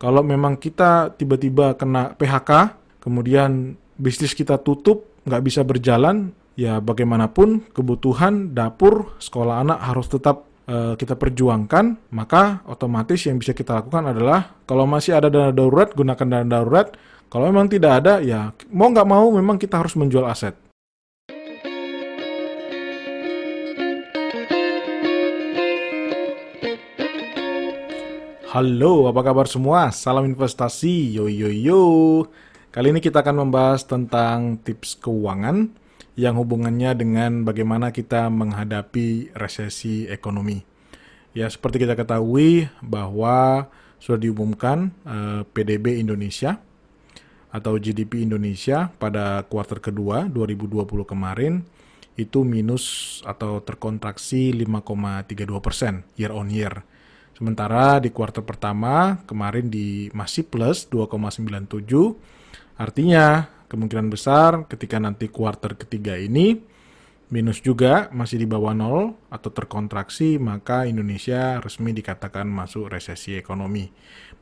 Kalau memang kita tiba-tiba kena PHK, kemudian bisnis kita tutup, nggak bisa berjalan, ya bagaimanapun kebutuhan dapur sekolah anak harus tetap uh, kita perjuangkan, maka otomatis yang bisa kita lakukan adalah kalau masih ada dana darurat, gunakan dana darurat. Kalau memang tidak ada, ya mau nggak mau memang kita harus menjual aset. Halo, apa kabar semua? Salam investasi, yo yo yo. Kali ini kita akan membahas tentang tips keuangan yang hubungannya dengan bagaimana kita menghadapi resesi ekonomi. Ya, seperti kita ketahui bahwa sudah diumumkan eh, PDB Indonesia atau GDP Indonesia pada kuartal kedua 2020 kemarin itu minus atau terkontraksi 5,32 persen year on year Sementara di kuartal pertama kemarin di masih plus 2,97. Artinya kemungkinan besar ketika nanti kuartal ketiga ini minus juga masih di bawah nol atau terkontraksi maka Indonesia resmi dikatakan masuk resesi ekonomi.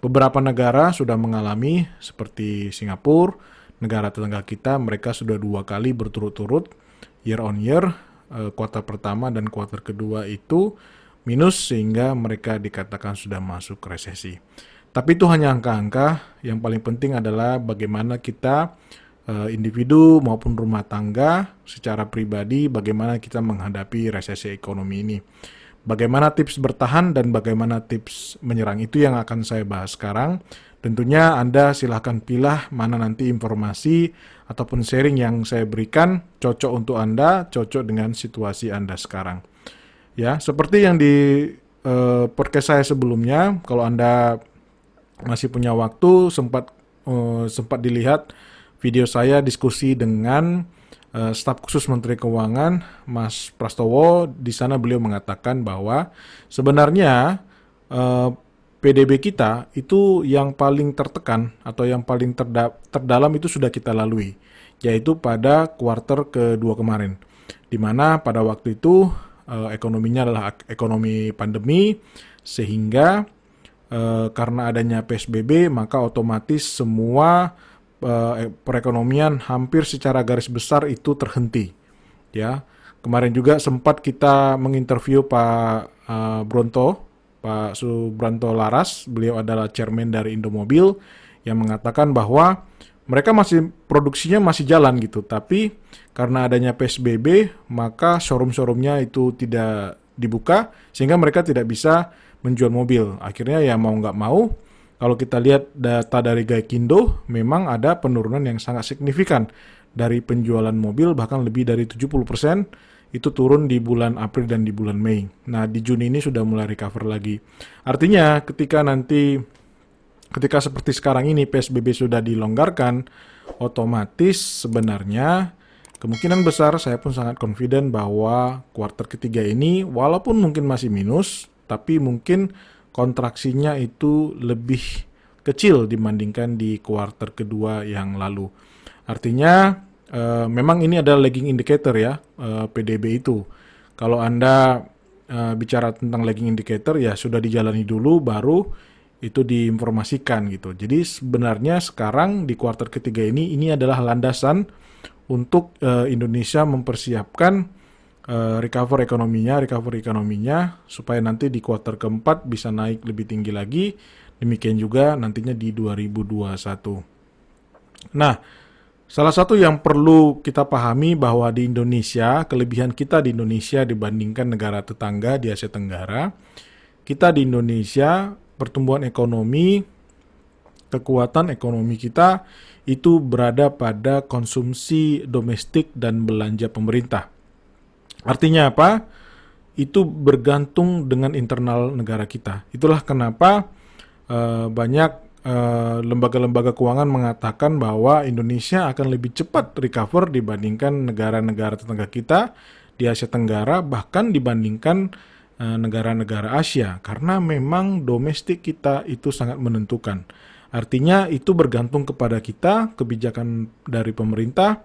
Beberapa negara sudah mengalami seperti Singapura, negara tetangga kita mereka sudah dua kali berturut-turut year on year eh, kuartal pertama dan kuartal kedua itu minus sehingga mereka dikatakan sudah masuk resesi. Tapi itu hanya angka-angka, yang paling penting adalah bagaimana kita eh, individu maupun rumah tangga secara pribadi bagaimana kita menghadapi resesi ekonomi ini. Bagaimana tips bertahan dan bagaimana tips menyerang itu yang akan saya bahas sekarang. Tentunya Anda silahkan pilih mana nanti informasi ataupun sharing yang saya berikan cocok untuk Anda, cocok dengan situasi Anda sekarang. Ya, seperti yang di uh, podcast saya sebelumnya, kalau Anda masih punya waktu sempat uh, sempat dilihat video saya diskusi dengan uh, staf khusus Menteri Keuangan Mas Prastowo di sana beliau mengatakan bahwa sebenarnya uh, PDB kita itu yang paling tertekan atau yang paling terda terdalam itu sudah kita lalui yaitu pada kuarter kedua kemarin di mana pada waktu itu uh, ekonominya adalah ekonomi pandemi sehingga uh, karena adanya PSBB maka otomatis semua uh, perekonomian hampir secara garis besar itu terhenti ya. Kemarin juga sempat kita menginterview Pak uh, Bronto Pak Subranto Laras. Beliau adalah chairman dari Indomobil yang mengatakan bahwa mereka masih produksinya masih jalan gitu, tapi karena adanya PSBB maka showroom-showroomnya itu tidak dibuka sehingga mereka tidak bisa menjual mobil. Akhirnya ya mau nggak mau, kalau kita lihat data dari Gaikindo memang ada penurunan yang sangat signifikan dari penjualan mobil bahkan lebih dari 70% itu turun di bulan April dan di bulan Mei. Nah, di Juni ini sudah mulai recover lagi. Artinya ketika nanti ketika seperti sekarang ini PSBB sudah dilonggarkan, otomatis sebenarnya kemungkinan besar saya pun sangat confident bahwa kuartal ketiga ini walaupun mungkin masih minus, tapi mungkin kontraksinya itu lebih kecil dibandingkan di kuartal kedua yang lalu. Artinya uh, memang ini adalah lagging indicator ya uh, eh, PDB itu. Kalau Anda uh, bicara tentang lagging indicator ya sudah dijalani dulu baru itu diinformasikan gitu. Jadi sebenarnya sekarang di kuartal ketiga ini ini adalah landasan untuk uh, Indonesia mempersiapkan uh, recover ekonominya, recover ekonominya supaya nanti di kuartal keempat bisa naik lebih tinggi lagi. Demikian juga nantinya di 2021. Nah, salah satu yang perlu kita pahami bahwa di Indonesia, kelebihan kita di Indonesia dibandingkan negara tetangga di Asia Tenggara, kita di Indonesia pertumbuhan ekonomi, kekuatan ekonomi kita itu berada pada konsumsi domestik dan belanja pemerintah. Artinya apa? Itu bergantung dengan internal negara kita. Itulah kenapa uh, banyak uh, lembaga-lembaga keuangan mengatakan bahwa Indonesia akan lebih cepat recover dibandingkan negara-negara tetangga kita di Asia Tenggara, bahkan dibandingkan Eh, negara-negara Asia karena memang domestik kita itu sangat menentukan. Artinya itu bergantung kepada kita, kebijakan dari pemerintah,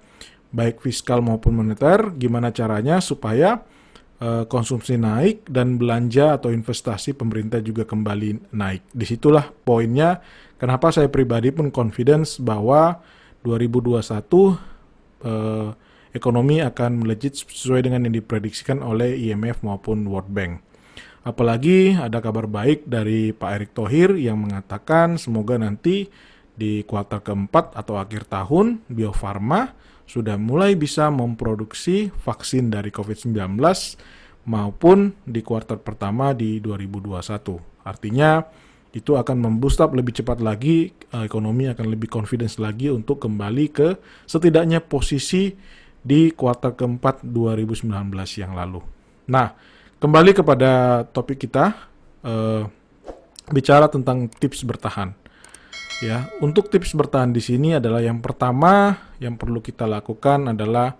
baik fiskal maupun moneter, gimana caranya supaya uh, konsumsi naik dan belanja atau investasi pemerintah juga kembali naik. Di situlah poinnya kenapa saya pribadi pun confidence bahwa 2021 eh, ekonomi akan melejit sesuai dengan yang diprediksikan oleh IMF maupun World Bank. Apalagi ada kabar baik dari Pak Erick Thohir yang mengatakan semoga nanti di kuartal keempat atau akhir tahun Bio Farma sudah mulai bisa memproduksi vaksin dari COVID-19 maupun di kuartal pertama di 2021. Artinya itu akan memboost up lebih cepat lagi eh, ekonomi akan lebih confidence lagi untuk kembali ke setidaknya posisi di kuartal keempat 2019 yang lalu. Nah, kembali kepada topik kita uh, bicara tentang tips bertahan. Ya, untuk tips bertahan di sini adalah yang pertama yang perlu kita lakukan adalah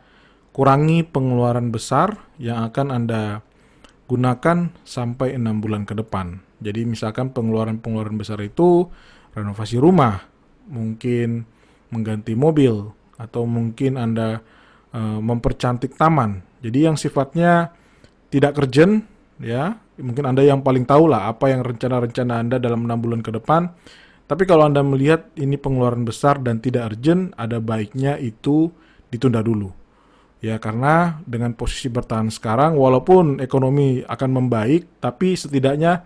kurangi pengeluaran besar yang akan Anda gunakan sampai enam bulan ke depan. Jadi misalkan pengeluaran-pengeluaran besar itu renovasi rumah, mungkin mengganti mobil, atau mungkin Anda uh, mempercantik taman. Jadi yang sifatnya tidak urgent ya mungkin anda yang paling tahu lah apa yang rencana-rencana anda dalam enam bulan ke depan. Tapi kalau anda melihat ini pengeluaran besar dan tidak urgent ada baiknya itu ditunda dulu. Ya karena dengan posisi bertahan sekarang walaupun ekonomi akan membaik tapi setidaknya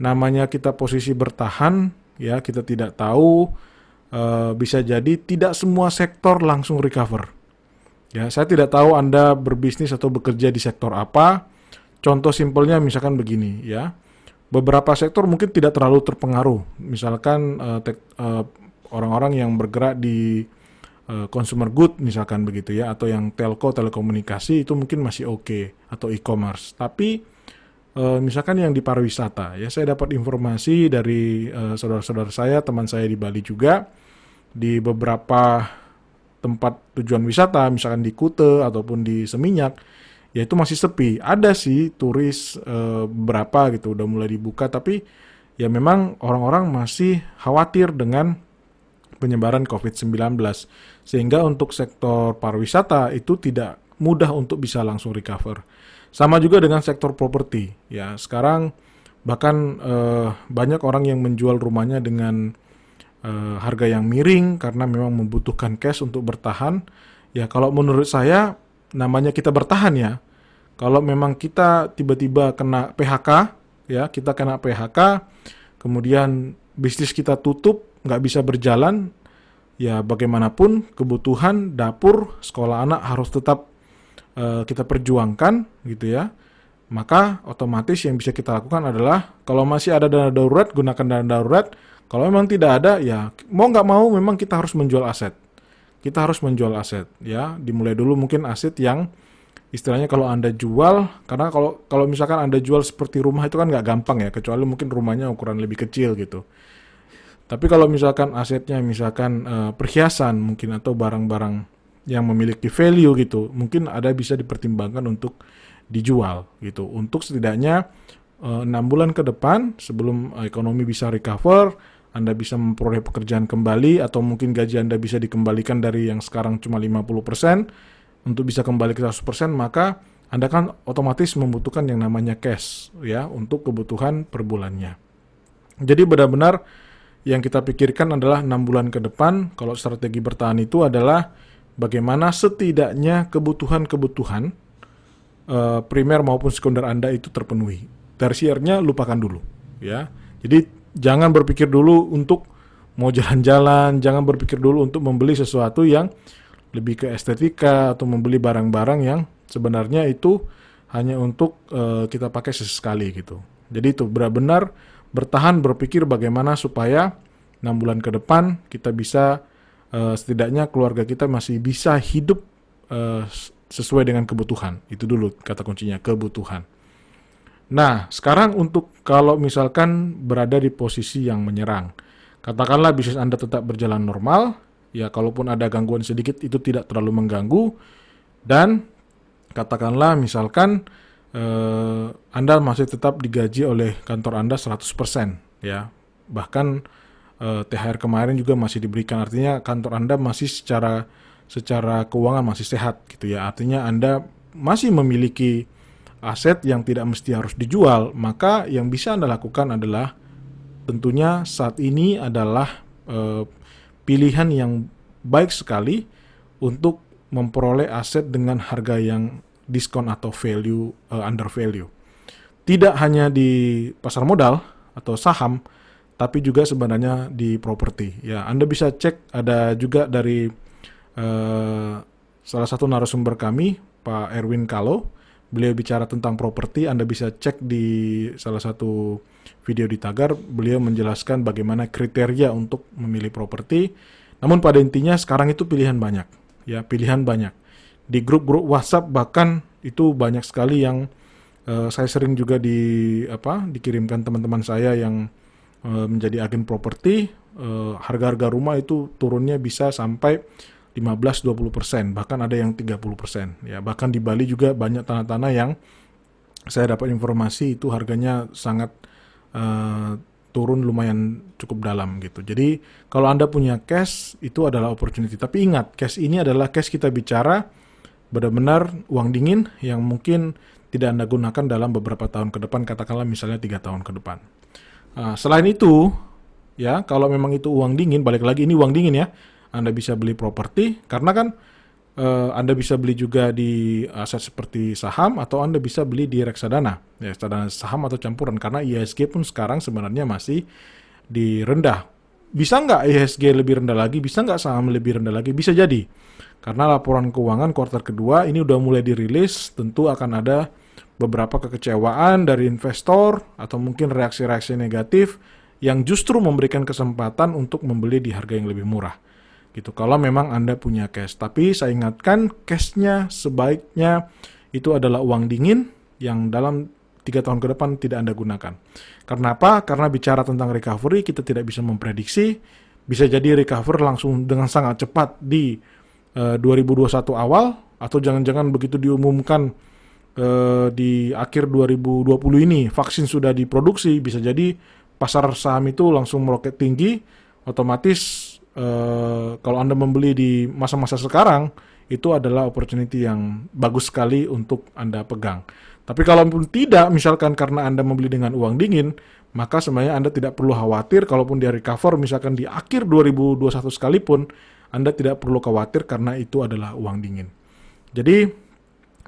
namanya kita posisi bertahan ya kita tidak tahu uh, bisa jadi tidak semua sektor langsung recover ya saya tidak tahu anda berbisnis atau bekerja di sektor apa Contoh simpelnya misalkan begini ya. Beberapa sektor mungkin tidak terlalu terpengaruh. Misalkan uh, uh, orang-orang yang bergerak di uh, consumer good misalkan begitu ya atau yang telco telekomunikasi itu mungkin masih oke okay, atau e-commerce. Tapi uh, misalkan yang di pariwisata ya saya dapat informasi dari uh, saudara-saudara saya, teman saya di Bali juga di beberapa tempat tujuan wisata misalkan di Kute ataupun di Seminyak ya itu masih sepi. Ada sih turis e, berapa gitu udah mulai dibuka tapi ya memang orang-orang masih khawatir dengan penyebaran COVID-19 sehingga untuk sektor pariwisata itu tidak mudah untuk bisa langsung recover. Sama juga dengan sektor properti ya. Sekarang bahkan e, banyak orang yang menjual rumahnya dengan e, harga yang miring karena memang membutuhkan cash untuk bertahan. Ya kalau menurut saya namanya kita bertahan ya. Kalau memang kita tiba-tiba kena PHK, ya kita kena PHK, kemudian bisnis kita tutup, nggak bisa berjalan, ya bagaimanapun kebutuhan dapur sekolah anak harus tetap uh, kita perjuangkan, gitu ya. Maka otomatis yang bisa kita lakukan adalah kalau masih ada dana darurat gunakan dana darurat. Kalau memang tidak ada, ya mau nggak mau memang kita harus menjual aset. Kita harus menjual aset, ya. Dimulai dulu mungkin aset yang istilahnya kalau anda jual karena kalau kalau misalkan anda jual seperti rumah itu kan nggak gampang ya kecuali mungkin rumahnya ukuran lebih kecil gitu tapi kalau misalkan asetnya misalkan uh, perhiasan mungkin atau barang-barang yang memiliki value gitu mungkin ada bisa dipertimbangkan untuk dijual gitu untuk setidaknya eh, enam bulan ke depan sebelum uh, ekonomi bisa recover anda bisa memperoleh pekerjaan kembali atau mungkin gaji Anda bisa dikembalikan dari yang sekarang cuma 50% untuk bisa kembali ke 100% maka Anda kan otomatis membutuhkan yang namanya cash ya untuk kebutuhan per bulannya. Jadi benar-benar yang kita pikirkan adalah enam bulan ke depan kalau strategi bertahan itu adalah bagaimana setidaknya kebutuhan-kebutuhan uh, primer maupun sekunder Anda itu terpenuhi. Tersiernya lupakan dulu ya. Jadi jangan berpikir dulu untuk mau jalan-jalan, jangan berpikir dulu untuk membeli sesuatu yang lebih ke estetika atau membeli barang-barang yang sebenarnya itu hanya untuk uh, kita pakai sesekali gitu. Jadi itu benar-benar bertahan berpikir bagaimana supaya enam bulan ke depan kita bisa uh, setidaknya keluarga kita masih bisa hidup uh, sesuai dengan kebutuhan. Itu dulu kata kuncinya kebutuhan. Nah, sekarang untuk kalau misalkan berada di posisi yang menyerang, katakanlah bisnis Anda tetap berjalan normal, ya kalaupun ada gangguan sedikit itu tidak terlalu mengganggu dan katakanlah misalkan eh, Anda masih tetap digaji oleh kantor Anda 100% ya bahkan eh, THR kemarin juga masih diberikan artinya kantor Anda masih secara secara keuangan masih sehat gitu ya artinya Anda masih memiliki aset yang tidak mesti harus dijual maka yang bisa Anda lakukan adalah tentunya saat ini adalah uh, pilihan yang baik sekali untuk memperoleh aset dengan harga yang diskon atau value uh, under value. Tidak hanya di pasar modal atau saham, tapi juga sebenarnya di properti. Ya, Anda bisa cek ada juga dari uh, salah satu narasumber kami, Pak Erwin Kalo. Beliau bicara tentang properti, Anda bisa cek di salah satu video di Tagar, beliau menjelaskan bagaimana kriteria untuk memilih properti. Namun pada intinya sekarang itu pilihan banyak, ya pilihan banyak. Di grup-grup WhatsApp bahkan itu banyak sekali yang uh, saya sering juga di apa dikirimkan teman-teman saya yang uh, menjadi agen properti, uh, harga-harga rumah itu turunnya bisa sampai 15-20%, bahkan ada yang 30%. Ya, bahkan di Bali juga banyak tanah-tanah yang saya dapat informasi itu harganya sangat uh, turun lumayan cukup dalam gitu. Jadi kalau Anda punya cash itu adalah opportunity. Tapi ingat, cash ini adalah cash kita bicara benar-benar uang dingin yang mungkin tidak Anda gunakan dalam beberapa tahun ke depan, katakanlah misalnya tiga tahun ke depan. Uh, selain itu, ya kalau memang itu uang dingin, balik lagi ini uang dingin ya, anda bisa beli properti karena kan uh, Anda bisa beli juga di aset seperti saham atau Anda bisa beli di reksadana, ya reksadana saham atau campuran karena IHSG pun sekarang sebenarnya masih di rendah. Bisa nggak IHSG lebih rendah lagi? Bisa nggak saham lebih rendah lagi? Bisa jadi. Karena laporan keuangan kuartal kedua ini udah mulai dirilis, tentu akan ada beberapa kekecewaan dari investor atau mungkin reaksi-reaksi negatif yang justru memberikan kesempatan untuk membeli di harga yang lebih murah gitu kalau memang Anda punya cash. Tapi saya ingatkan cashnya sebaiknya itu adalah uang dingin yang dalam tiga tahun ke depan tidak Anda gunakan. Karena apa? Karena bicara tentang recovery kita tidak bisa memprediksi. Bisa jadi recover langsung dengan sangat cepat di uh, eh, 2021 awal atau jangan-jangan begitu diumumkan uh, di akhir 2020 ini vaksin sudah diproduksi bisa jadi pasar saham itu langsung meroket tinggi otomatis uh, kalau Anda membeli di masa-masa sekarang, itu adalah opportunity yang bagus sekali untuk Anda pegang. Tapi kalaupun tidak, misalkan karena Anda membeli dengan uang dingin, maka sebenarnya Anda tidak perlu khawatir kalaupun dia recover misalkan di akhir 2021 sekalipun, Anda tidak perlu khawatir karena itu adalah uang dingin. Jadi,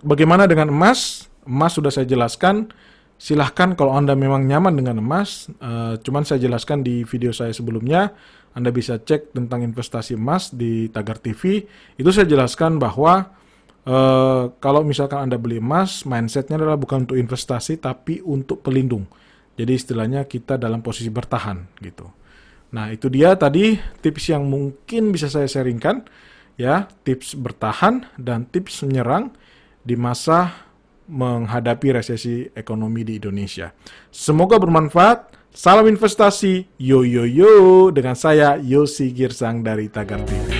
bagaimana dengan emas? Emas sudah saya jelaskan, silahkan kalau Anda memang nyaman dengan emas, uh, cuman saya jelaskan di video saya sebelumnya, anda bisa cek tentang investasi emas di Tagar TV. Itu saya jelaskan bahwa uh, kalau misalkan Anda beli emas, mindsetnya adalah bukan untuk investasi tapi untuk pelindung. Jadi istilahnya kita dalam posisi bertahan gitu. Nah itu dia tadi tips yang mungkin bisa saya sharingkan ya tips bertahan dan tips menyerang di masa menghadapi resesi ekonomi di Indonesia. Semoga bermanfaat. Salam investasi, yo yo yo, dengan saya Yosi Girsang dari Tagar TV.